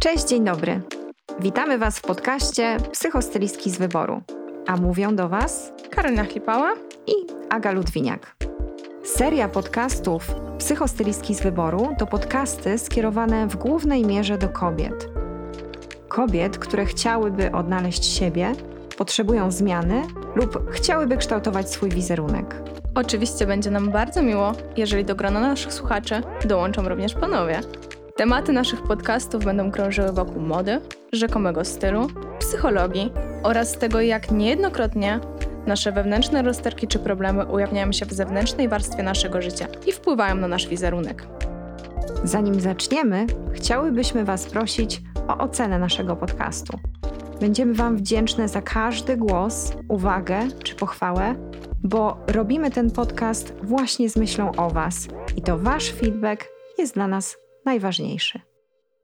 Cześć, dzień dobry. Witamy Was w podcaście Psychostylistki z wyboru. A mówią do Was Karolina Chlipała i Aga Ludwiniak. Seria podcastów Psychostylistki z wyboru to podcasty skierowane w głównej mierze do kobiet. Kobiet, które chciałyby odnaleźć siebie, potrzebują zmiany lub chciałyby kształtować swój wizerunek. Oczywiście będzie nam bardzo miło, jeżeli do grona naszych słuchaczy dołączą również panowie. Tematy naszych podcastów będą krążyły wokół mody, rzekomego stylu, psychologii oraz tego, jak niejednokrotnie nasze wewnętrzne rozterki czy problemy ujawniają się w zewnętrznej warstwie naszego życia i wpływają na nasz wizerunek. Zanim zaczniemy, chciałybyśmy Was prosić o ocenę naszego podcastu. Będziemy Wam wdzięczne za każdy głos, uwagę czy pochwałę, bo robimy ten podcast właśnie z myślą o Was i to Wasz feedback jest dla nas najważniejszy.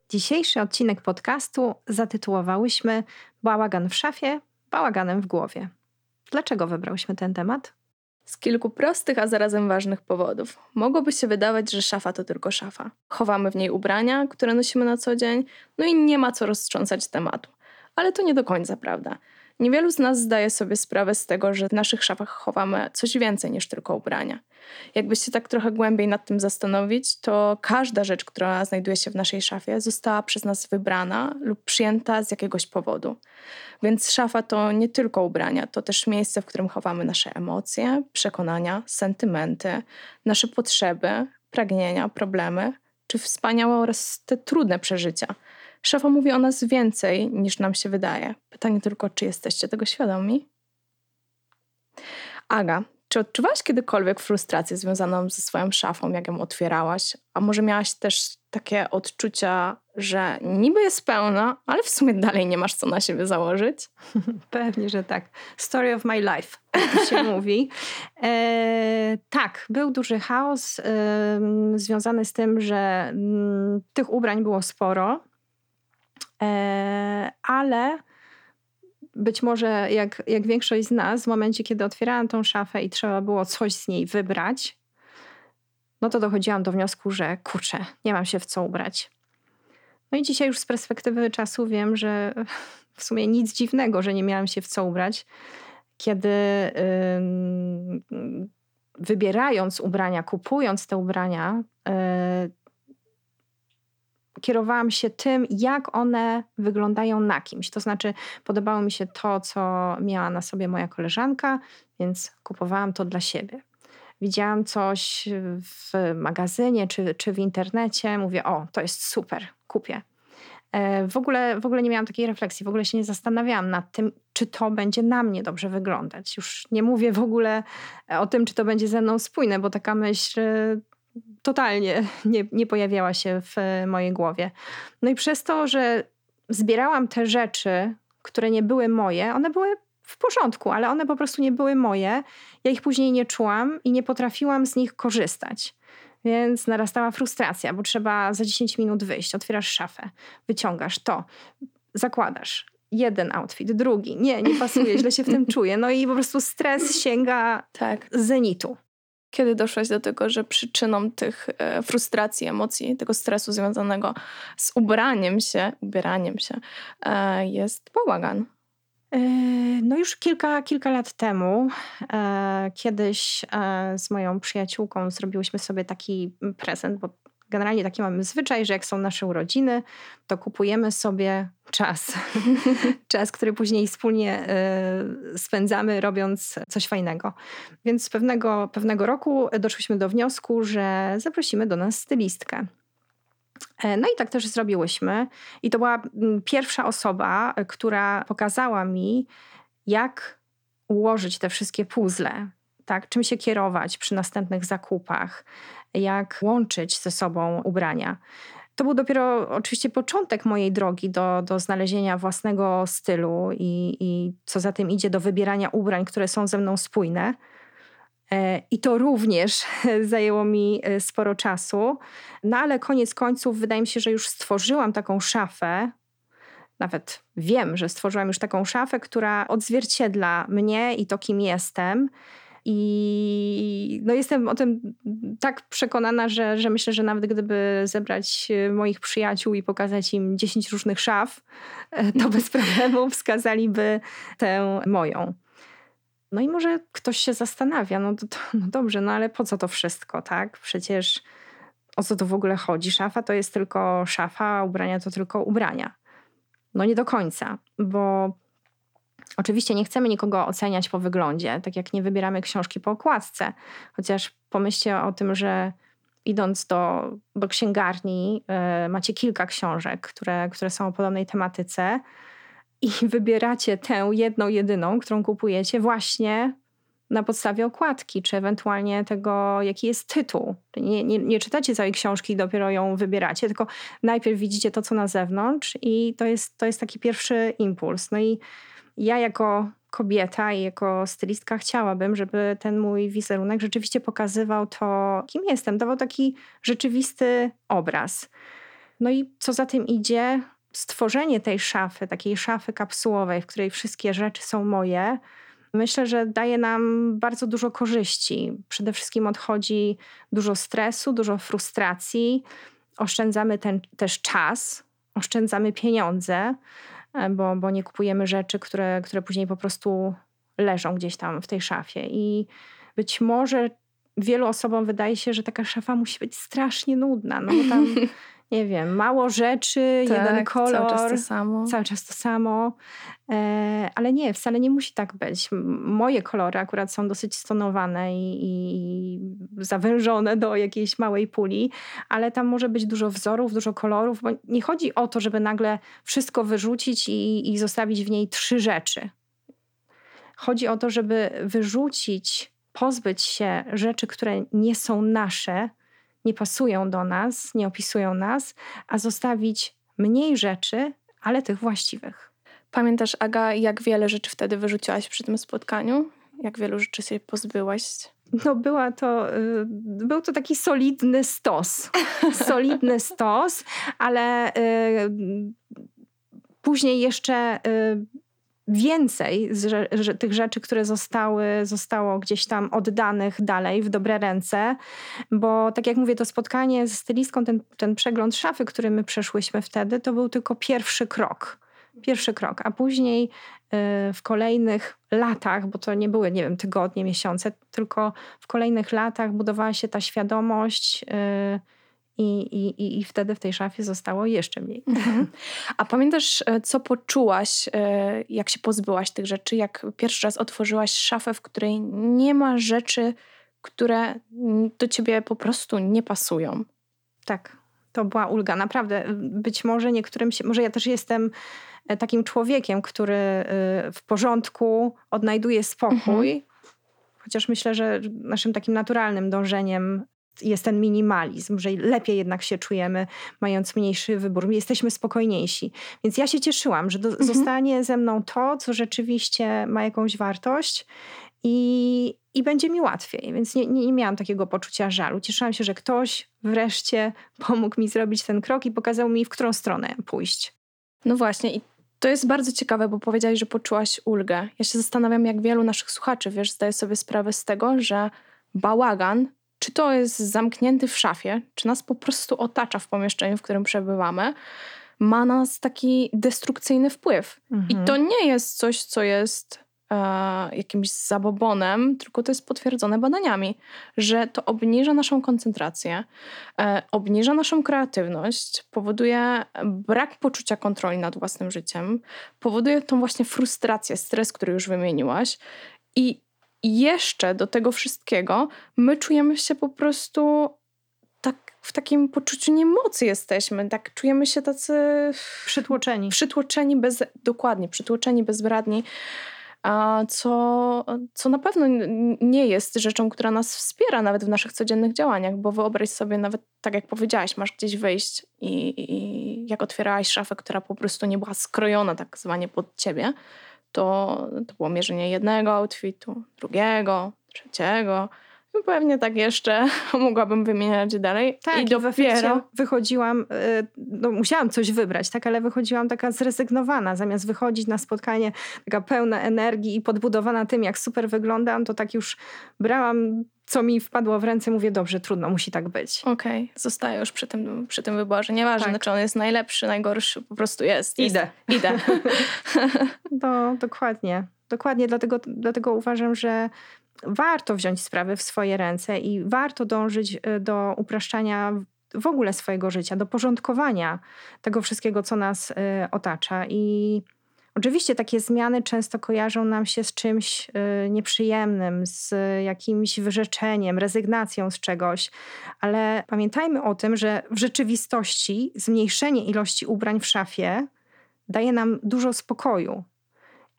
Dzisiejszy odcinek podcastu zatytułowałyśmy Bałagan w szafie, bałaganem w głowie. Dlaczego wybrałyśmy ten temat? Z kilku prostych, a zarazem ważnych powodów. Mogłoby się wydawać, że szafa to tylko szafa. Chowamy w niej ubrania, które nosimy na co dzień, no i nie ma co roztrząsać tematu. Ale to nie do końca prawda. Niewielu z nas zdaje sobie sprawę z tego, że w naszych szafach chowamy coś więcej niż tylko ubrania. Jakby się tak trochę głębiej nad tym zastanowić, to każda rzecz, która znajduje się w naszej szafie, została przez nas wybrana lub przyjęta z jakiegoś powodu. Więc szafa to nie tylko ubrania, to też miejsce, w którym chowamy nasze emocje, przekonania, sentymenty, nasze potrzeby, pragnienia, problemy, czy wspaniałe oraz te trudne przeżycia. Szafa mówi o nas więcej niż nam się wydaje. Pytanie tylko, czy jesteście tego świadomi? Aga, czy odczuwałaś kiedykolwiek frustrację związaną ze swoją szafą, jak ją otwierałaś? A może miałaś też takie odczucia, że niby jest pełna, ale w sumie dalej nie masz co na siebie założyć? Pewnie, że tak. Story of my life, jak się mówi. E, tak, był duży chaos e, związany z tym, że m, mm, tych ubrań było sporo, ale być może jak, jak większość z nas, w momencie, kiedy otwierałam tą szafę i trzeba było coś z niej wybrać, no to dochodziłam do wniosku, że kurczę, nie mam się w co ubrać. No i dzisiaj już z perspektywy czasu wiem, że w sumie nic dziwnego, że nie miałam się w co ubrać, kiedy yy, wybierając ubrania, kupując te ubrania, yy, kierowałam się tym, jak one wyglądają na kimś. To znaczy, podobało mi się to, co miała na sobie moja koleżanka, więc kupowałam to dla siebie. Widziałam coś w magazynie czy, czy w internecie, mówię: O, to jest super, kupię. E, w ogóle, w ogóle nie miałam takiej refleksji, w ogóle się nie zastanawiałam nad tym, czy to będzie na mnie dobrze wyglądać. Już nie mówię w ogóle o tym, czy to będzie ze mną spójne, bo taka myśl totalnie nie, nie pojawiała się w mojej głowie. No i przez to, że zbierałam te rzeczy, które nie były moje, one były w porządku, ale one po prostu nie były moje. Ja ich później nie czułam i nie potrafiłam z nich korzystać. Więc narastała frustracja, bo trzeba za 10 minut wyjść. Otwierasz szafę, wyciągasz to, zakładasz jeden outfit, drugi. Nie, nie pasuje, źle się w tym czuję. No i po prostu stres sięga tak. zenitu. Kiedy doszłaś do tego, że przyczyną tych e, frustracji, emocji, tego stresu związanego z ubraniem się, ubieraniem się, e, jest bałagan? E, no już kilka, kilka lat temu, kiedyś z moją przyjaciółką zrobiłyśmy sobie taki prezent, bo generalnie taki mamy zwyczaj, że jak są nasze urodziny, to kupujemy sobie czas. czas, który później wspólnie y, spędzamy, robiąc coś fajnego. Więc pewnego, pewnego roku doszliśmy do wniosku, że zaprosimy do nas stylistkę. E, no i tak też zrobiłyśmy. I to była pierwsza osoba, która pokazała mi, jak ułożyć te wszystkie puzzle, tak, czym się kierować przy następnych zakupach, jak łączyć ze sobą ubrania. To był dopiero oczywiście początek mojej drogi do, do znalezienia własnego stylu i, i co za tym idzie do wybierania ubrań, które są ze mną spójne. E, I to również zajęło mi e, sporo czasu. No ale koniec końców wydaje mi się, że już stworzyłam taką szafę. Nawet wiem, że stworzyłam już taką szafę, która odzwierciedla mnie i to, kim jestem I no jestem o tym tak przekonana, że, że myślę, że nawet gdyby zebrać moich przyjaciół i pokazać im 10 różnych szaf, to bez problemu wskazaliby tę moją. No i może ktoś się zastanawia, no, to, no dobrze, no ale po co to wszystko, tak? Przecież o co to w ogóle chodzi? Szafa to jest tylko szafa, ubrania to tylko ubrania. No nie do końca, bo oczywiście nie chcemy nikogo oceniać po wyglądzie, tak jak nie wybieramy książki po okładce. Chociaż pomyślcie o tym, że idąc do, do księgarni, yy, macie kilka książek, które, które są o podobnej tematyce i wybieracie tę jedną, jedyną, którą kupujecie właśnie na podstawie okładki, czy ewentualnie tego, jaki jest tytuł. Nie, nie, nie, czytacie całej książki i dopiero ją wybieracie, tylko najpierw widzicie to, co na zewnątrz i to jest, to jest taki pierwszy impuls. No i ja jako kobieta i jako stylistka chciałabym, żeby ten mój wizerunek rzeczywiście pokazywał to, kim jestem, dawał taki rzeczywisty obraz. No i co za tym idzie, stworzenie tej szafy, takiej szafy kapsułowej, w której wszystkie rzeczy są moje, myślę, że daje nam bardzo dużo korzyści. Przede wszystkim odchodzi dużo stresu, dużo frustracji, oszczędzamy ten też czas, oszczędzamy pieniądze, bo, bo nie kupujemy rzeczy, które, które później po prostu leżą gdzieś tam w tej szafie. I być może wielu osobom wydaje się, że taka szafa musi być strasznie nudna, no bo tam nie wiem, mało rzeczy, tak, jeden kolor. Cały czas to samo. Cały czas to samo. E, ale nie, wcale nie musi tak być. Moje kolory akurat są dosyć stonowane i, i, zawężone do jakiejś małej puli, ale tam może być dużo wzorów, dużo kolorów, bo nie chodzi o to, żeby nagle wszystko wyrzucić i, i zostawić w niej trzy rzeczy. Chodzi o to, żeby wyrzucić, pozbyć się rzeczy, które nie są nasze, nie pasują do nas, nie opisują nas, a zostawić mniej rzeczy, ale tych właściwych. Pamiętasz, Aga, jak wiele rzeczy wtedy wyrzuciłaś przy tym spotkaniu? Jak wielu rzeczy się pozbyłaś? No była to, y, był to taki solidny stos. solidny stos, ale y, później jeszcze y, więcej z, tych rzeczy, które zostały, zostało gdzieś tam oddanych dalej w dobre ręce, bo tak jak mówię, to spotkanie z stylistką, ten, ten przegląd szafy, który my przeszłyśmy wtedy, to był tylko pierwszy krok. Pierwszy krok, a później y, w kolejnych latach, bo to nie były, nie wiem, tygodnie, miesiące, tylko w kolejnych latach budowała się ta świadomość, y, i, i, I wtedy w tej szafie zostało jeszcze mniej. Mhm. A pamiętasz, e, co poczułaś, e, jak się pozbyłaś tych rzeczy? Jak pierwszy raz otworzyłaś szafę, w której nie ma rzeczy, które do ciebie po prostu nie pasują? Tak, to była ulga. Naprawdę, być może niektórym się, może ja też jestem e, takim człowiekiem, który w porządku odnajduje spokój. Mhm. Chociaż myślę, że naszym takim naturalnym dążeniem jest ten minimalizm, że lepiej jednak się czujemy, mając mniejszy wybór. Jesteśmy spokojniejsi. Więc ja się cieszyłam, że do, mhm. zostanie ze mną to, co rzeczywiście ma jakąś wartość i, i będzie mi łatwiej. Więc nie, nie, nie miałam takiego poczucia żalu. Cieszyłam się, że ktoś wreszcie pomógł mi zrobić ten krok i pokazał mi, w którą stronę pójść. No właśnie, i to jest bardzo ciekawe, bo powiedziałaś, że poczułaś ulgę. Ja się zastanawiam, jak wielu naszych słuchaczy, wiesz, zdaje sobie sprawę z tego, że bałagan czy to jest zamknięty w szafie, czy nas po prostu otacza w pomieszczeniu, w którym przebywamy, ma na nas taki destrukcyjny wpływ. Mhm. I to nie jest coś, co jest e, jakimś zabobonem, tylko to jest potwierdzone badaniami, że to obniża naszą koncentrację, e, obniża naszą kreatywność, powoduje brak poczucia kontroli nad własnym życiem, powoduje tą właśnie frustrację, stres, który już wymieniłaś. I i jeszcze do tego wszystkiego my czujemy się po prostu tak w takim poczuciu niemocy jesteśmy, tak czujemy się tacy przytłoczeni. Przytłoczeni bez dokładnie, przytłoczeni, bezradni. A co, co na pewno nie jest rzeczą, która nas wspiera nawet w naszych codziennych działaniach, bo wyobraź sobie nawet, tak jak powiedziałaś, masz gdzieś wyjść i, i jak otwierałaś szafę, która po prostu nie była skrojona tak zwanie pod ciebie, to, to było mierzenie jednego outfitu, drugiego, trzeciego. No pewnie tak jeszcze mogłabym wymieniać dalej. Tak, i i dopiero. wychodziłam, y, no musiałam coś wybrać, tak, ale wychodziłam taka zrezygnowana. Zamiast wychodzić na spotkanie taka pełna energii i podbudowana tym, jak super wyglądam, to tak już brałam co mi wpadło w ręce, mówię, dobrze, trudno, musi tak być. Okej, okay. zostaję już przy tym, przy tym wyborze. Nieważne, tak. czy on jest najlepszy, najgorszy, po prostu jest. jest. Idę. Idę. no, dokładnie. Dokładnie, dlatego, dlatego uważam, że warto wziąć sprawy w swoje ręce i warto dążyć y, do upraszczania w ogóle swojego życia, do porządkowania tego wszystkiego, co nas y, otacza. I Oczywiście takie zmiany często kojarzą nam się z czymś y, nieprzyjemnym, z jakimś wyrzeczeniem, rezygnacją z czegoś, ale pamiętajmy o tym, że w rzeczywistości zmniejszenie ilości ubrań w szafie daje nam dużo spokoju.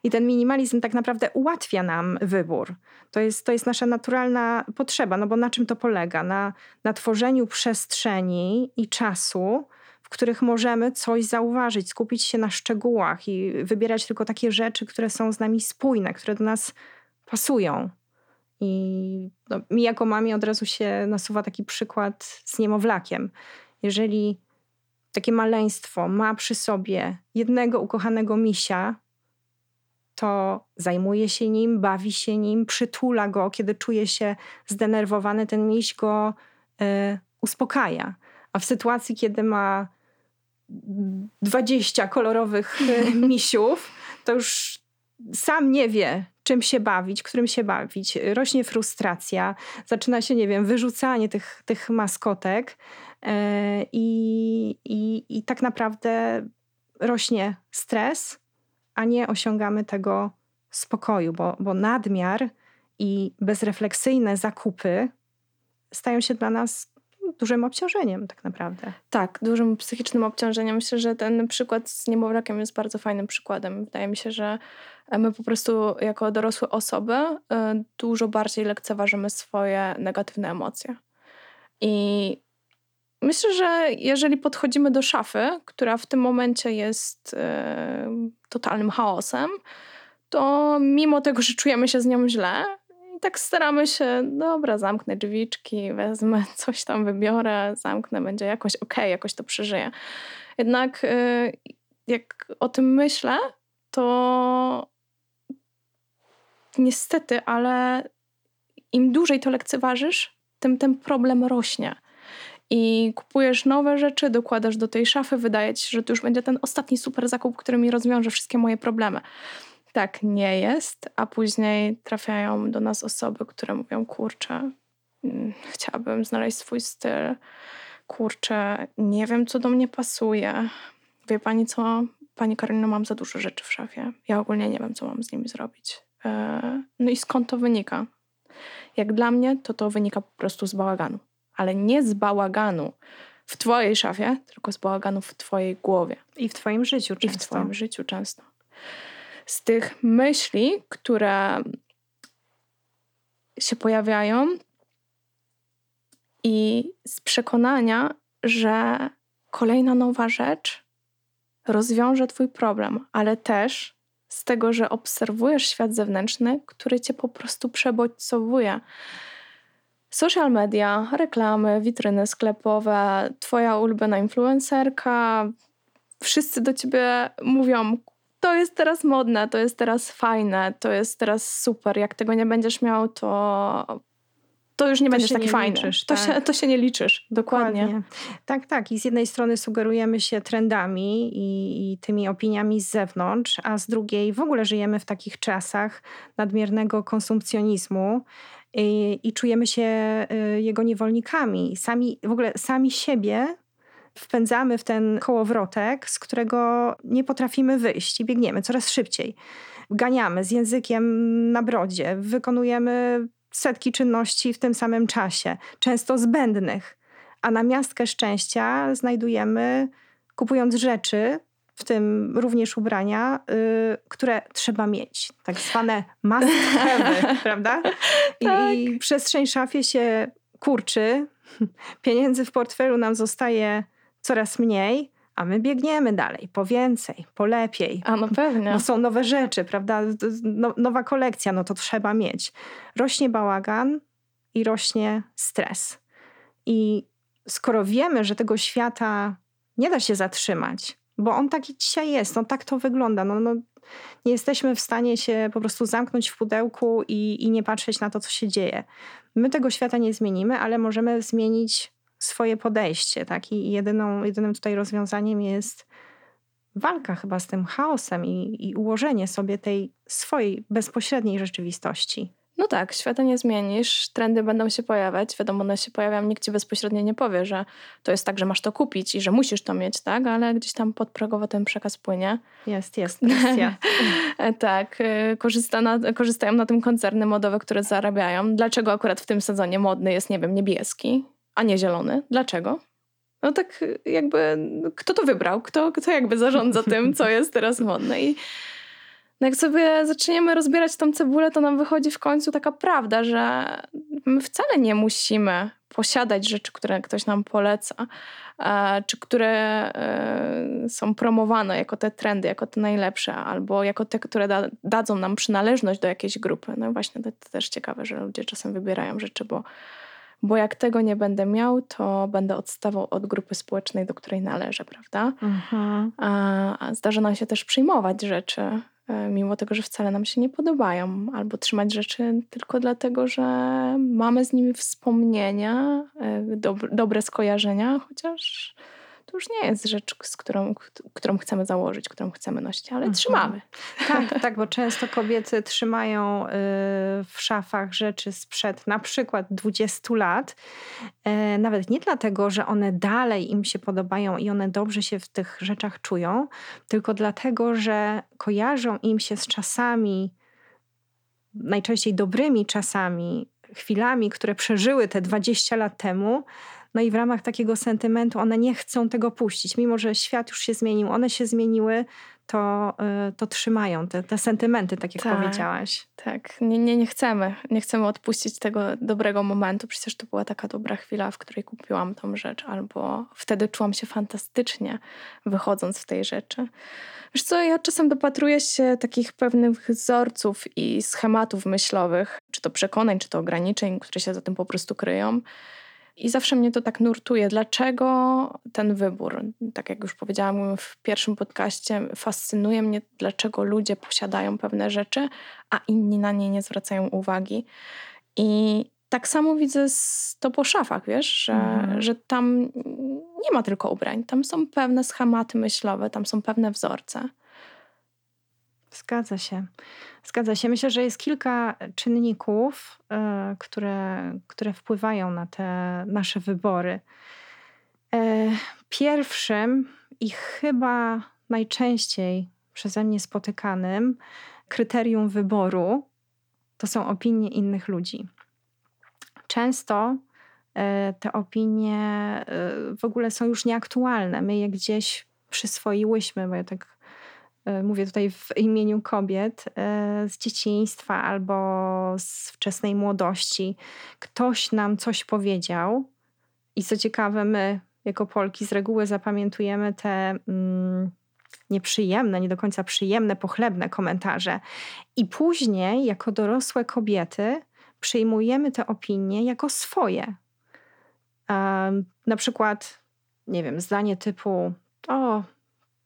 I ten minimalizm tak naprawdę ułatwia nam wybór. To jest, to jest nasza naturalna potrzeba, no bo na czym to polega? Na, na tworzeniu przestrzeni i czasu, których możemy coś zauważyć, skupić się na szczegółach i wybierać tylko takie rzeczy, które są z nami spójne, które do nas pasują. I no, mi jako mamie od razu się nasuwa taki przykład z niemowlakiem. Jeżeli takie maleństwo ma przy sobie jednego ukochanego misia, to zajmuje się nim, bawi się nim, przytula go, kiedy czuje się zdenerwowany, ten miś go y, uspokaja. A w sytuacji, kiedy ma 20 kolorowych e, misiów, to już sam nie wie, czym się bawić, którym się bawić. Rośnie frustracja, zaczyna się, nie wiem, wyrzucanie tych, tych maskotek e, i, i, i tak naprawdę rośnie stres, a nie osiągamy tego spokoju, bo, bo nadmiar i bezrefleksyjne zakupy stają się dla nas dużym obciążeniem tak naprawdę. Tak, dużym psychicznym obciążeniem. Myślę, że ten przykład z niemowlakiem jest bardzo fajnym przykładem. Wydaje mi się, że my po prostu jako dorosłe osoby e, dużo bardziej lekceważymy swoje negatywne emocje. I myślę, że jeżeli podchodzimy do szafy, która w tym momencie jest e, totalnym chaosem, to mimo tego, że czujemy się z nią źle, tak staramy się, dobra, zamknę drzwiczki, wezmę coś tam, wybiorę, zamknę, będzie jakoś okej, jakoś to przeżyję. Jednak y, jak o tym myślę, to niestety, ale im dłużej to lekceważysz, tym ten problem rośnie. I kupujesz nowe rzeczy, dokładasz do tej szafy, wydaje ci się, że to już będzie ten ostatni super zakup, który mi rozwiąże wszystkie moje problemy tak nie jest, a później trafiają do nas osoby, które mówią: Kurczę, mm, chciałabym znaleźć swój styl, kurczę, nie wiem, co do mnie pasuje. Wie pani co? Pani Karolina, mam za dużo rzeczy w szafie. Ja ogólnie nie wiem, co mam z nimi zrobić. E, no i skąd to wynika? Jak dla mnie, to to wynika po prostu z bałaganu. Ale nie z bałaganu w twojej szafie, tylko z bałaganu w twojej głowie. I w twoim życiu często. I w twoim życiu często z tych myśli, które się pojawiają i z przekonania, że kolejna nowa rzecz rozwiąże Twój problem, ale też z tego, że obserwujesz świat zewnętrzny, który Cię po prostu przebodźcowuje. Social media, reklamy, witryny sklepowe, Twoja ulubiona influencerka, wszyscy do Ciebie mówią: to jest teraz modne, to jest teraz fajne, to jest teraz super. Jak tego nie będziesz miał, to to już nie to będziesz taki fajny. Liczysz, to, tak. się, to się nie liczysz, dokładnie. dokładnie. Tak, tak. I z jednej strony sugerujemy się trendami i, i, tymi opiniami z zewnątrz, a z drugiej w ogóle żyjemy w takich czasach nadmiernego konsumpcjonizmu. I, i czujemy się y, jego niewolnikami. Sami, w ogóle sami siebie wpędzamy w ten kołowrotek, z którego nie potrafimy wyjść i biegniemy coraz szybciej. Ganiamy z językiem na brodzie, wykonujemy setki czynności w tym samym czasie, często zbędnych, a na miastkę szczęścia znajdujemy, kupując rzeczy, w tym również ubrania, y, które trzeba mieć, tak zwane must prawda? I, tak. I przestrzeń szafie się kurczy, pieniędzy w portfelu nam zostaje coraz mniej, a my biegniemy dalej, po więcej, po lepiej. A no pewnie. No są nowe rzeczy, prawda? No, nowa kolekcja, no to trzeba mieć. Rośnie bałagan i rośnie stres. I skoro wiemy, że tego świata nie da się zatrzymać, bo on taki dzisiaj jest, no tak to wygląda. No, no, nie jesteśmy w stanie się po prostu zamknąć w pudełku i, i nie patrzeć na to, co się dzieje. My tego świata nie zmienimy, ale możemy zmienić swoje podejście. Tak? I jedyną, jedynym tutaj rozwiązaniem jest walka chyba z tym chaosem i, i ułożenie sobie tej swojej bezpośredniej rzeczywistości. No tak, świata nie zmienisz, trendy będą się pojawiać, wiadomo, one się pojawiają, nikt ci bezpośrednio nie powie, że to jest tak, że masz to kupić i że musisz to mieć, tak, ale gdzieś tam podprogowo ten przekaz płynie. Jest, jest, presja. tak, y, korzysta na, korzystają na tym koncerny modowe, które zarabiają. Dlaczego akurat w tym sezonie modny jest, nie wiem, niebieski, a nie zielony? Dlaczego? No tak jakby, kto to wybrał? Kto, kto jakby zarządza tym, co jest teraz modne? I no jak sobie zaczniemy rozbierać tą cebulę, to nam wychodzi w końcu taka prawda, że my wcale nie musimy posiadać rzeczy, które ktoś nam poleca, e, czy które e, są promowane jako te trendy, jako te najlepsze, albo jako te, które da, dadzą nam przynależność do jakiejś grupy. No właśnie, to, to też ciekawe, że ludzie czasem wybierają rzeczy, bo, bo jak tego nie będę miał, to będę odstawał od grupy społecznej, do której należę, prawda? Mhm. A, zdarza nam się też przyjmować rzeczy, E, mimo tego, że wcale nam się nie podobają, albo trzymać rzeczy tylko dlatego, że mamy z nimi wspomnienia, e, dobre skojarzenia, chociaż to już nie jest rzecz, z którą, którą chcemy założyć, którą chcemy nosić, ale mhm. trzymamy. Tak, tak, bo często kobiety trzymają y, w szafach rzeczy sprzed na przykład 20 lat, e, nawet nie dlatego, że one dalej im się podobają i one dobrze się w tych rzeczach czują, tylko dlatego, że kojarzą im się z czasami, najczęściej dobrymi czasami, chwilami, które przeżyły te 20 lat temu, no i w ramach takiego sentymentu one nie chcą tego puścić. Mimo, że świat już się zmienił, one się zmieniły, to, y, to trzymają te, te sentymenty, tak jak tak, powiedziałaś. Tak, nie, nie, nie chcemy. Nie chcemy odpuścić tego dobrego momentu. Przecież to była taka dobra chwila, w której kupiłam tą rzecz, albo wtedy czułam się fantastycznie, wychodząc w tej rzeczy. Wiesz co, ja czasem dopatruję się takich pewnych wzorców i schematów myślowych, czy to przekonań, czy to ograniczeń, które się za tym po prostu kryją. I zawsze mnie to tak nurtuje. Dlaczego ten wybór? Tak jak już powiedziałam w pierwszym podcaście, fascynuje mnie, dlaczego ludzie posiadają pewne rzeczy, a inni na nie nie zwracają uwagi. I tak samo widzę to po szafach, wiesz, że, mm. że tam nie ma tylko ubrań, tam są pewne schematy myślowe, tam są pewne wzorce. Zgadza się. Zgadza się. Myślę, że jest kilka czynników, e, które, które wpływają na te nasze wybory. E, pierwszym i chyba najczęściej przeze mnie spotykanym kryterium wyboru to są opinie innych ludzi. Często e, te opinie w ogóle są już nieaktualne. My je gdzieś przyswoiłyśmy, bo ja tak mówię tutaj w imieniu kobiet, e, z dzieciństwa albo z wczesnej młodości, ktoś nam coś powiedział i co ciekawe, my jako Polki z reguły zapamiętujemy te mm, nieprzyjemne, nie do końca przyjemne, pochlebne komentarze. I później, jako dorosłe kobiety, przyjmujemy te opinie jako swoje. Um, na przykład, nie wiem, zdanie typu: O,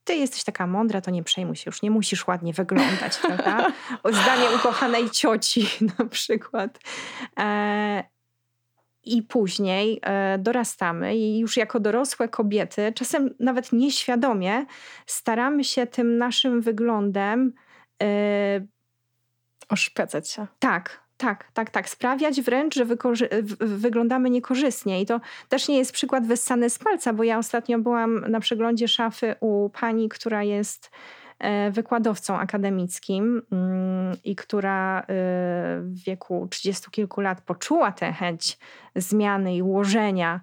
ty jesteś taka mądra, to nie przejmuj się, już nie musisz ładnie wyglądać, prawda? Zdanie ukochanej cioci na przykład. E, I później e, dorastamy i już jako dorosłe kobiety, czasem nawet nieświadomie, staramy się tym naszym wyglądem e, oszpecać się. Tak, tak, tak, tak. Sprawiać wręcz, że wyglądamy niekorzystnie. I to też nie jest przykład wyssany z palca, bo ja ostatnio byłam na przeglądzie szafy u pani, która jest e, wykładowcą akademickim mm, i która e, w wieku trzydziestu kilku lat poczuła tę chęć zmiany i ułożenia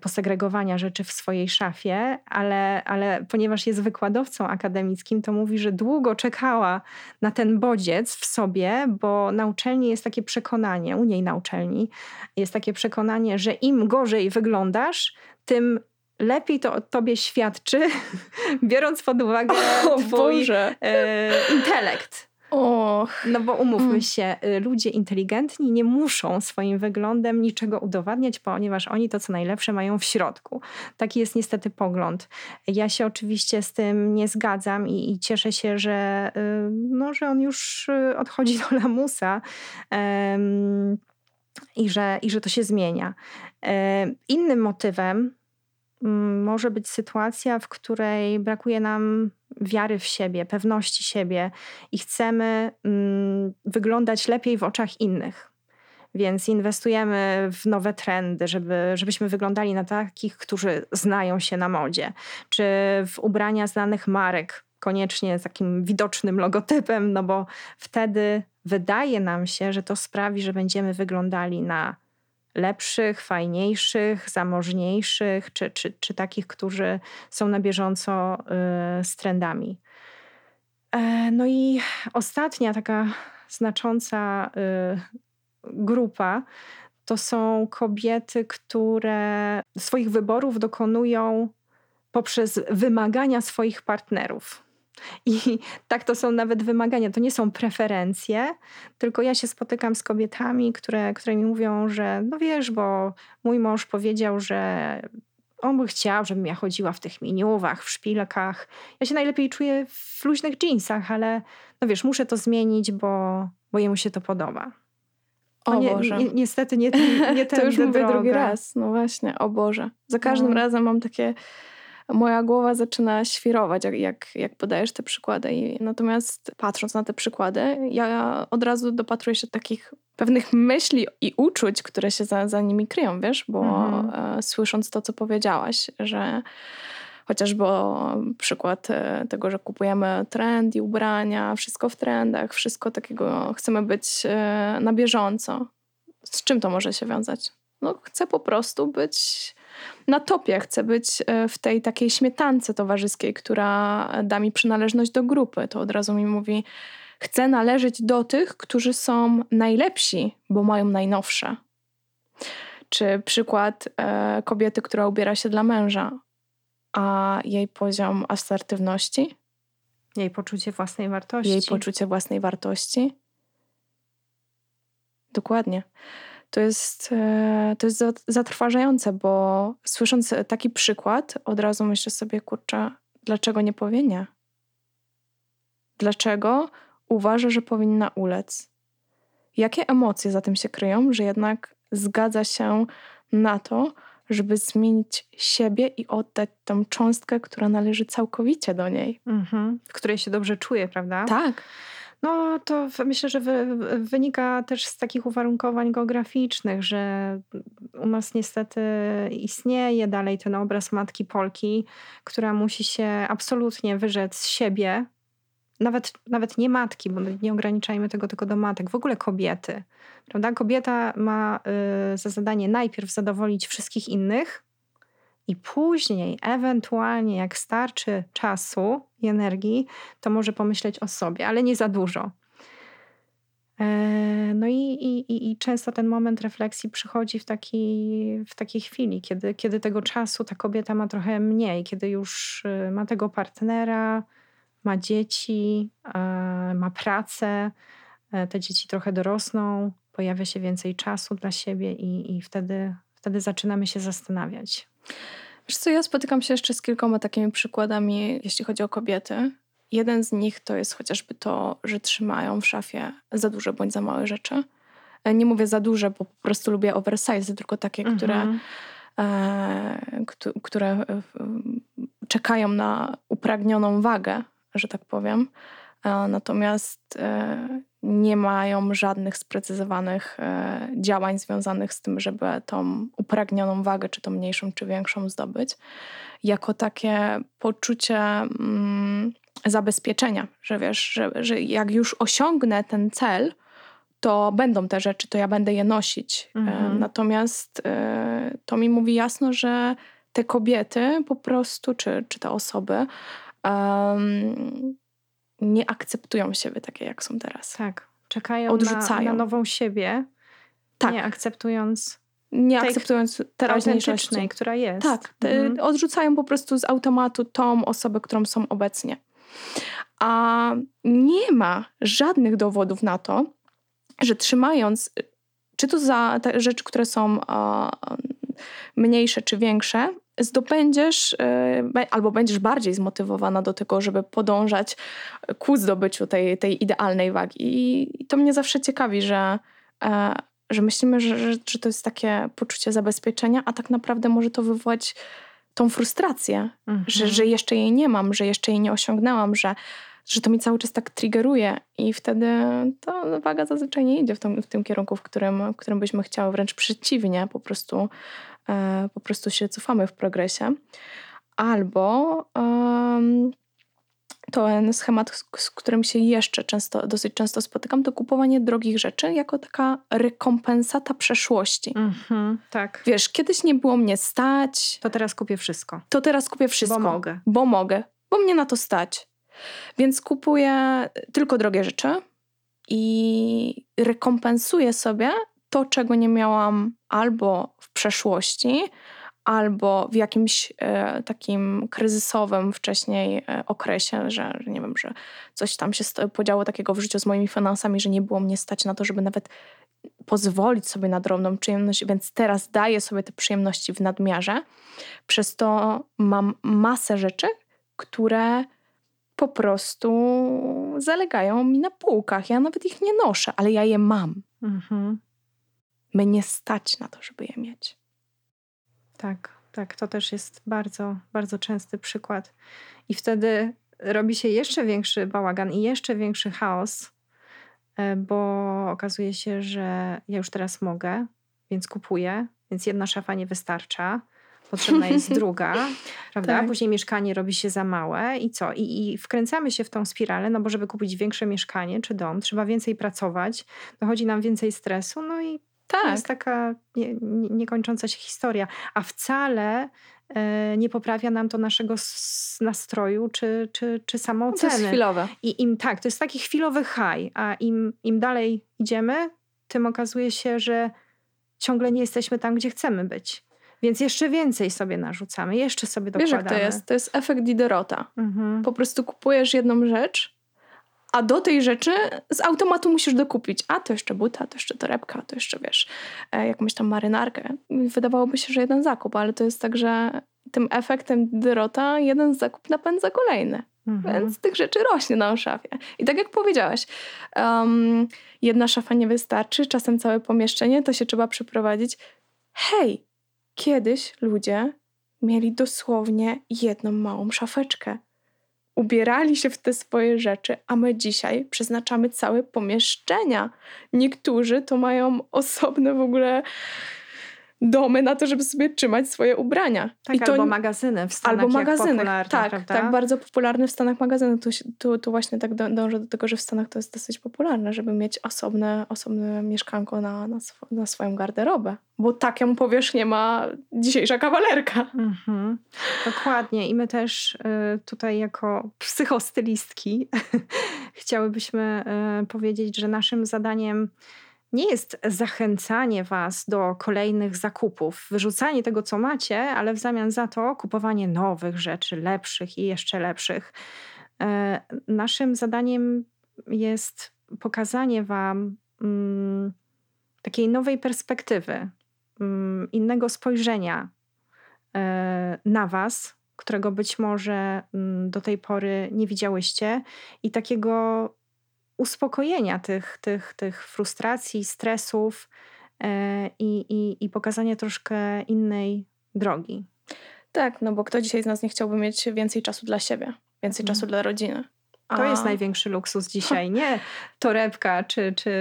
posegregowania rzeczy w swojej szafie, ale, ale ponieważ jest wykładowcą akademickim, to mówi, że długo czekała na ten bodziec w sobie, bo na uczelni jest takie przekonanie, u niej na uczelni jest takie przekonanie, że im gorzej wyglądasz, tym lepiej to o tobie świadczy, biorąc pod uwagę o, twój e, intelekt. Och. No bo umówmy mm. się, y, ludzie inteligentni nie muszą swoim wyglądem niczego udowadniać, ponieważ oni to, co najlepsze, mają w środku. Taki jest niestety pogląd. Ja się oczywiście z tym nie zgadzam i, i cieszę się, że, y, no, że on już y, odchodzi do lamusa. Um, i że, i że to się zmienia. Innym motywem mm, może być sytuacja, w której brakuje nam wiary w siebie, pewności siebie i chcemy mm, wyglądać lepiej w oczach innych. Więc inwestujemy w nowe trendy, żeby, żebyśmy wyglądali na takich, którzy znają się na modzie, czy w ubrania znanych marek, koniecznie z takim widocznym logotypem, no bo wtedy wydaje nam się, że to sprawi, że będziemy wyglądali na lepszych, fajniejszych, zamożniejszych, czy, czy, czy takich, którzy są na bieżąco y, z trendami. E, no i ostatnia taka znacząca y, grupa to są kobiety, które swoich wyborów dokonują poprzez wymagania swoich partnerów. I tak to są nawet wymagania, to nie są preferencje, tylko ja się spotykam z kobietami, które, które mi mówią, że no wiesz, bo mój mąż powiedział, że on by chciał, żebym ja chodziła w tych miniuwach, w szpilkach. Ja się najlepiej czuję w luźnych jeansach, ale no wiesz, muszę to zmienić, bo, bo jemu się to podoba. O, o nie, Boże. Ni niestety nie, nie ten To już mówię drugi raz, no właśnie, o Boże. Za każdym no. razem mam takie moja głowa zaczyna świrować, jak, jak, jak podajesz te przykłady. I natomiast patrząc na te przykłady, ja od razu dopatruję się takich pewnych myśli i uczuć, które się za, za nimi kryją, wiesz, bo mhm. e, słysząc to, co powiedziałaś, że chociażby przykład e, tego, że kupujemy trend i ubrania, wszystko w trendach, wszystko takiego, chcemy być e, na bieżąco. Z czym to może się wiązać? No, chcę po prostu być na topie. Chcę być e, w tej takiej śmietance towarzyskiej, która da mi przynależność do grupy. To od razu mi mówi, chcę należeć do tych, którzy są najlepsi, bo mają najnowsze. Czy przykład e, kobiety, która ubiera się dla męża, a jej poziom asertywności, jej poczucie własnej wartości. Jej poczucie własnej wartości. Dokładnie to jest, e, to jest zatrważające, bo słysząc taki przykład, od razu myślę sobie, kurczę, dlaczego nie powie nie? Dlaczego uważa, że powinna ulec? Jakie emocje za tym się kryją, że jednak zgadza się na to, żeby zmienić siebie i oddać tą cząstkę, która należy całkowicie do niej. Mhm. W której się dobrze czuje, prawda? Tak. No to myślę, że wy, wynika też z takich uwarunkowań geograficznych, że u nas niestety istnieje dalej ten obraz matki Polki, która musi się absolutnie wyrzec z siebie, nawet, nawet nie matki, bo nie ograniczajmy tego tylko do matek, w ogóle kobiety. Prawda? Kobieta ma y, za zadanie najpierw zadowolić wszystkich innych, i później, ewentualnie, jak starczy czasu i energii, to może pomyśleć o sobie, ale nie za dużo. E, no i, i, i często ten moment refleksji przychodzi w, taki, w takiej chwili, kiedy, kiedy tego czasu ta kobieta ma trochę mniej, kiedy już y, ma tego partnera, ma dzieci, ma pracę, e, te dzieci trochę dorosną, pojawia się więcej czasu dla siebie i, i wtedy, wtedy zaczynamy się zastanawiać. Wiesz co, ja spotykam się jeszcze z kilkoma takimi przykładami, jeśli chodzi o kobiety. Jeden z nich to jest chociażby to, że trzymają w szafie za duże bądź za małe rzeczy. E, nie mówię za duże, bo po prostu lubię oversize, tylko takie, mhm. które, e, które e, czekają na upragnioną wagę, że tak powiem. E, natomiast e, nie mają żadnych sprecyzowanych e, działań związanych z tym, żeby tą upragnioną wagę, czy to mniejszą, czy większą zdobyć, jako takie poczucie mm, zabezpieczenia, że wiesz, że, że jak już osiągnę ten cel, to będą te rzeczy, to ja będę je nosić. Mhm. Natomiast to mi mówi jasno, że te kobiety po prostu, czy, czy te osoby, um, nie akceptują siebie takie, jak są teraz. Tak. Czekają Odrzucają. Na, na nową siebie, tak. nie akceptując nie akceptując teraźniejszości. która jest. Tak, mhm. odrzucają po prostu z automatu tą osobę, którą są obecnie. A nie ma żadnych dowodów na to, że trzymając, czy to za te rzeczy, które są mniejsze czy większe, zdobędziesz y, albo będziesz bardziej zmotywowana do tego, żeby podążać ku zdobyciu tej, tej idealnej wagi. I to mnie zawsze ciekawi, że, e, że myślimy, że, że, to jest takie poczucie zabezpieczenia, a tak naprawdę może to wywołać tą frustrację, mhm. że, że jeszcze jej nie mam, że jeszcze jej nie osiągnęłam, że, że to mi cały czas tak triggeruje i wtedy to waga zazwyczaj nie idzie w, tym, w tym kierunku, w którym, w którym byśmy chciały, wręcz przeciwnie, po prostu E, po prostu się cofamy w progresie. Albo ten schemat, z którym się jeszcze często, dosyć często spotykam, to kupowanie drogich rzeczy jako taka rekompensata przeszłości. Mm-hmm, tak. Wiesz, kiedyś nie było mnie stać. To teraz kupię wszystko. To teraz kupię wszystko. Bo mogę. Bo mogę, bo mnie na to stać. Więc kupuję tylko drogie rzeczy i rekompensuję sobie to, czego nie miałam albo w przeszłości, albo w jakimś e, takim kryzysowym wcześniej e, okresie, że, że, nie wiem, że coś tam się podziało takiego w życiu z moimi finansami, że nie było mnie stać na to, żeby nawet pozwolić sobie na drobną przyjemność, więc teraz daję sobie te przyjemności w nadmiarze. Przez to mam masę rzeczy, które po prostu zalegają mi na półkach. Ja nawet ich nie noszę, ale ja je mam. Mhm mnie stać na to, żeby je mieć. Tak, tak, to też jest bardzo, bardzo częsty przykład. I wtedy robi się jeszcze większy bałagan i jeszcze większy chaos, e, bo okazuje się, że ja już teraz mogę, więc kupuję, więc jedna szafa nie wystarcza. Potrzebna jest druga, prawda? Tak. Później mieszkanie robi się za małe i co? I, I wkręcamy się w tą spiralę, no bo żeby kupić większe mieszkanie czy dom, trzeba więcej pracować, dochodzi nam więcej stresu, no i tak. To jest taka nie, nie, niekończąca się historia. A wcale e, nie poprawia nam to naszego nastroju czy, czy, czy samooceny. No to jest chwilowe. I im tak, to jest taki chwilowy high, a im, im dalej idziemy, tym okazuje się, że ciągle nie jesteśmy tam, gdzie chcemy być. Więc jeszcze więcej sobie narzucamy, jeszcze sobie dokładamy. Wiesz jak to jest? To jest efekt Diderota. Mhm. Po prostu kupujesz jedną rzecz, a do tej rzeczy z automatu musisz dokupić. A to jeszcze buta, to jeszcze torebka, to jeszcze wiesz, e, jakąś tam marynarkę. Wydawałoby się, że jeden zakup, ale to jest tak, że tym efektem Dyrota jeden zakup napędza kolejny. Mhm. Więc tych rzeczy rośnie na szafie. I tak jak powiedziałaś, um, jedna szafa nie wystarczy, czasem całe pomieszczenie, to się trzeba przeprowadzić. Hej, kiedyś ludzie mieli dosłownie jedną małą szafeczkę ubierali się w te swoje rzeczy, a my dzisiaj przeznaczamy całe pomieszczenia. Niektórzy to mają osobne w ogóle domy na to, żeby sobie trzymać swoje ubrania. Tak, I to, albo magazyny w Stanach Albo magazyny, tak, prawda? tak, bardzo popularne w Stanach magazyny. Tu, tu, tu właśnie tak dążę do tego, że w Stanach to jest dosyć popularne, żeby mieć osobne, osobne mieszkanko na, na, sw na swoją garderobę. Bo taką powierzchnię ma dzisiejsza kawalerka. Mhm. Dokładnie. I my też y, tutaj jako psychostylistki chciałybyśmy y, powiedzieć, że naszym zadaniem nie jest zachęcanie Was do kolejnych zakupów, wyrzucanie tego, co macie, ale w zamian za to kupowanie nowych rzeczy, lepszych i jeszcze lepszych. E, naszym zadaniem jest pokazanie Wam mm, takiej nowej perspektywy, mm, innego spojrzenia e, na Was, którego być może mm, do tej pory nie widziałyście, i takiego uspokojenia tych, tych, tych frustracji, stresów e, i, i, i pokazania troszkę innej drogi. Tak, no bo kto dzisiaj z nas nie chciałby mieć więcej czasu dla siebie, więcej czasu dla rodziny? A... To jest największy luksus dzisiaj. Nie torebka czy, czy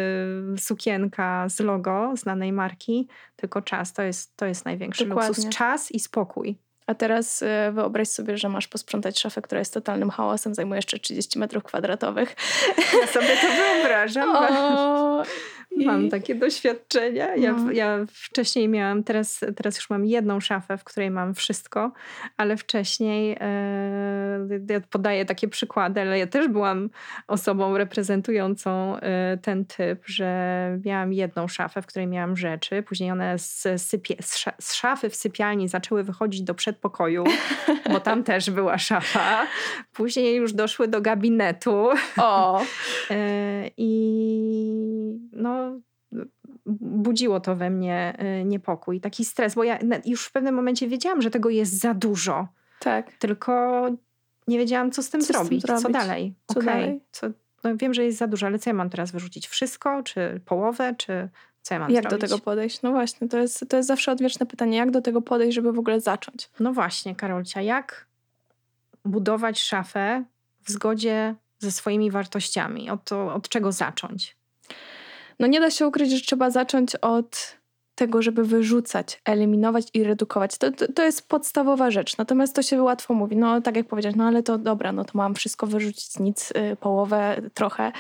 sukienka z logo znanej marki, tylko czas. To jest, to jest największy Dokładnie. luksus. Czas i spokój. A teraz y, wyobraź sobie, że masz posprzątać szafę, która jest totalnym hałasem, zajmuje jeszcze 30 metrów kwadratowych. Ja sobie to wyobrażam. O, Mam takie doświadczenia. Ja, No. ja wcześniej miałam, teraz, teraz już mam jedną szafę, w której mam wszystko, ale wcześniej e, ja podaję takie przykłady, ale ja też byłam osobą reprezentującą e, ten typ, że miałam jedną szafę, w której miałam rzeczy, później one z, sypie, z, z szafy w sypialni zaczęły wychodzić do przedpokoju, bo tam też była szafa. Później już doszły do gabinetu. O, E, I no, budziło to we mnie e, niepokój, taki stres, bo ja już w pewnym momencie wiedziałam, że tego jest za dużo, tak. tylko nie wiedziałam, co z tym, Co z tym zrobić, co zrobić? dalej. Co Okej, dalej? Co, no wiem, że jest za dużo, ale co ja mam teraz wyrzucić? Wszystko, czy połowę, czy co ja mam Jak zrobić? do tego podejść? No właśnie, to jest, to jest zawsze odwieczne pytanie. Jak do tego podejść, żeby w ogóle zacząć? No właśnie, Karolcia, jak budować szafę w zgodzie ze swoimi wartościami? Od, to, od czego zacząć? No nie da się ukryć, że trzeba zacząć od tego, żeby wyrzucać, eliminować i redukować. To, to, to jest podstawowa rzecz. Natomiast to się łatwo mówi. No tak jak powiedziałeś, no ale to dobra, no to mam wszystko wyrzucić, nic, y, połowę, trochę.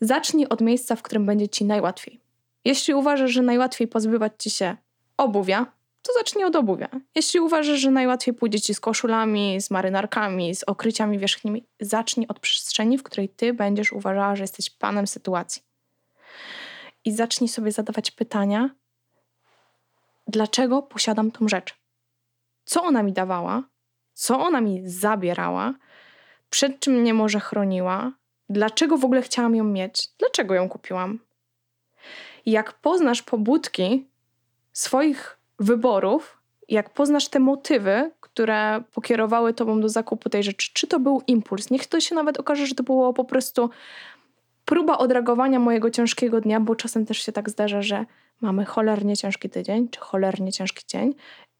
Zacznij od miejsca, w którym będzie ci najłatwiej. Jeśli uważasz, że najłatwiej pozbywać ci się obuwia, to zacznij od obuwia. Jeśli uważasz, że najłatwiej pójdzie ci z koszulami, z marynarkami, z okryciami wierzchnimi, zacznij od przestrzeni, w której ty będziesz uważała, że jesteś panem sytuacji. I zacznij sobie zadawać pytania, dlaczego posiadam tą rzecz? Co ona mi dawała? Co ona mi zabierała? Przed czym mnie może chroniła? Dlaczego w ogóle chciałam ją mieć? Dlaczego ją kupiłam? Jak poznasz pobudki swoich wyborów, jak poznasz te motywy, które pokierowały tobą do zakupu tej rzeczy, czy to był impuls, niech to się nawet okaże, że to było po prostu próba odreagowania mojego ciężkiego dnia, bo czasem też się tak zdarza, że mamy cholernie ciężki tydzień, czy cholernie ciężki dzień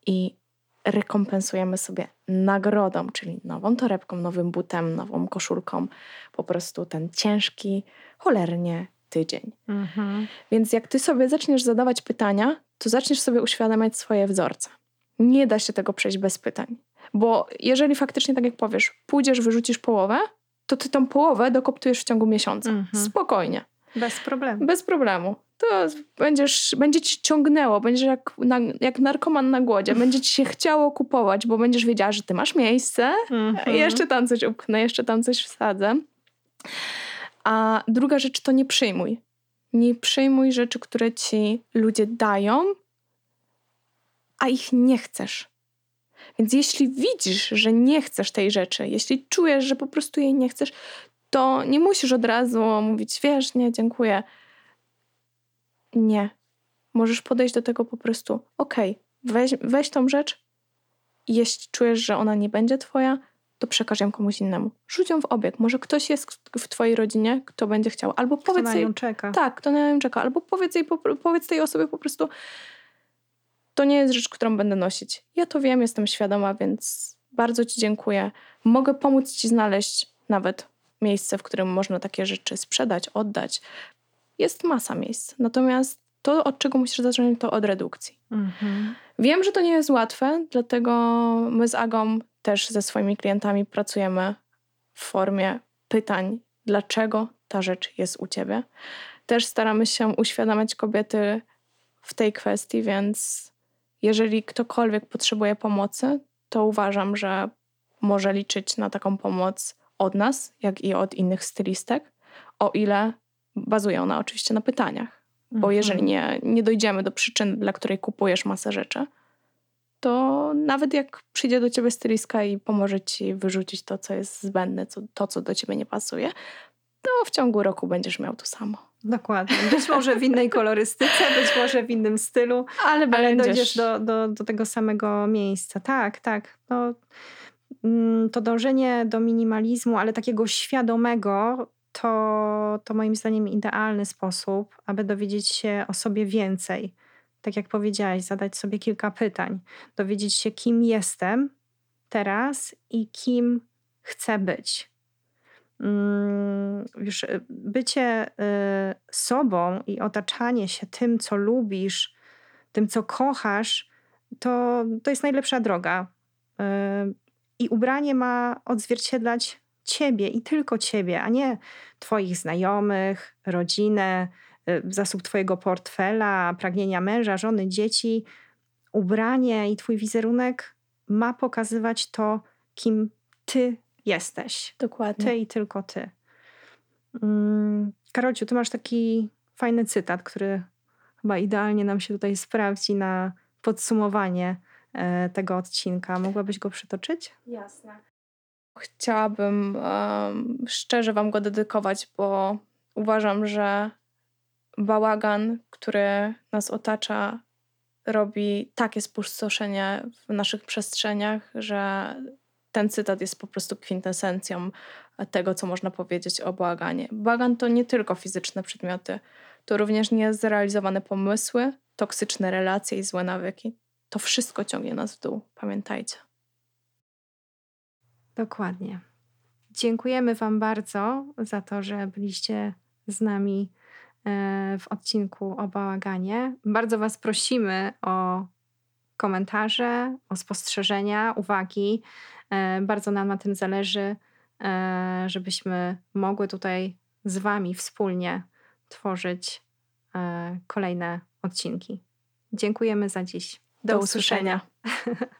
i rekompensujemy sobie nagrodą, czyli nową torebką, nowym butem, nową koszulką, po prostu ten ciężki, cholernie tydzień. Mhm. Więc jak ty sobie zaczniesz zadawać pytania, to zaczniesz sobie uświadamiać swoje wzorce. Nie da się tego przejść bez pytań. Bo jeżeli faktycznie, tak jak powiesz, pójdziesz, wyrzucisz połowę, to ty tą połowę dokoptujesz w ciągu miesiąca. Mhm. Spokojnie, Bez problemu. bez problemu. To będziesz, będzie ci ciągnęło, będziesz jak, na, jak narkoman na głodzie, będzie ci się chciało kupować, bo będziesz wiedziała, że ty masz miejsce, Mhm. jeszcze tam coś upchnę, jeszcze tam coś wsadzę. A druga rzecz to nie przyjmuj. Nie przyjmuj rzeczy, które ci ludzie dają, a ich nie chcesz. Więc jeśli widzisz, że nie chcesz tej rzeczy, jeśli czujesz, że po prostu jej nie chcesz, to nie musisz od razu mówić, wiesz, nie, dziękuję. Nie. Możesz podejść do tego po prostu, okej, weź, weź tą rzecz, jeśli czujesz, że ona nie będzie twoja, to przekaż ją komuś innemu. Rzuć ją w obieg. Może ktoś jest w twojej rodzinie, kto będzie chciał. Albo Kto powiedz na jej, nią czeka? tak, kto na nią czeka. Albo powiedz, jej, po- powiedz tej osobie po prostu, to nie jest rzecz, którą będę nosić. Ja to wiem, jestem świadoma, więc bardzo ci dziękuję. Mogę pomóc ci znaleźć nawet miejsce, w którym można takie rzeczy sprzedać, oddać. Jest masa miejsc. Natomiast to, od czego musisz zacząć, to od redukcji. Mhm. Wiem, że to nie jest łatwe, dlatego my z Agą też ze swoimi klientami pracujemy w formie pytań, dlaczego ta rzecz jest u ciebie. Też staramy się uświadamiać kobiety w tej kwestii, więc jeżeli ktokolwiek potrzebuje pomocy, to uważam, że może liczyć na taką pomoc od nas, jak i od innych stylistek, o ile bazuje ona oczywiście na pytaniach. Bo Mhm. jeżeli nie, nie dojdziemy do przyczyny, dla której kupujesz masę rzeczy, to nawet jak przyjdzie do ciebie stylistka i pomoże ci wyrzucić to, co jest zbędne, co, to, co do ciebie nie pasuje, to w ciągu roku będziesz miał to samo. Dokładnie. Być może w innej kolorystyce, być może w innym stylu, Ale, ale dojdziesz do, do, do tego samego miejsca. Tak, tak. No, mm, to dążenie do minimalizmu, ale takiego świadomego, to, to moim zdaniem idealny sposób, aby dowiedzieć się o sobie więcej. Tak jak powiedziałaś, zadać sobie kilka pytań, dowiedzieć się, kim jestem teraz i kim chcę być. Mm, Już y, bycie y, sobą i otaczanie się tym, co lubisz, tym, co kochasz, to, to jest najlepsza droga. Y, I ubranie ma odzwierciedlać ciebie i tylko ciebie, a nie twoich znajomych, rodzinę, zasób twojego portfela, pragnienia męża, żony, dzieci. Ubranie i twój wizerunek ma pokazywać to, kim ty jesteś. Dokładnie. Ty i tylko ty. Mm, Karolciu, ty masz taki fajny cytat, który chyba idealnie nam się tutaj sprawdzi na podsumowanie e, tego odcinka. Mogłabyś go przytoczyć? Jasne. Chciałabym um, szczerze Wam go dedykować, bo uważam, że bałagan, który nas otacza, robi takie spustoszenie w naszych przestrzeniach, że ten cytat jest po prostu kwintesencją tego, co można powiedzieć o bałaganie. Bałagan to nie tylko fizyczne przedmioty, to również niezrealizowane pomysły, toksyczne relacje i złe nawyki. To wszystko ciągnie nas w dół, pamiętajcie. Dokładnie. Dziękujemy Wam bardzo za to, że byliście z nami e, w odcinku o bałaganie. Bardzo Was prosimy o komentarze, o spostrzeżenia, uwagi. E, bardzo nam na tym zależy, e, żebyśmy mogły tutaj z Wami wspólnie tworzyć kolejne odcinki. Dziękujemy za dziś. Do, Do usłyszenia. usłyszenia.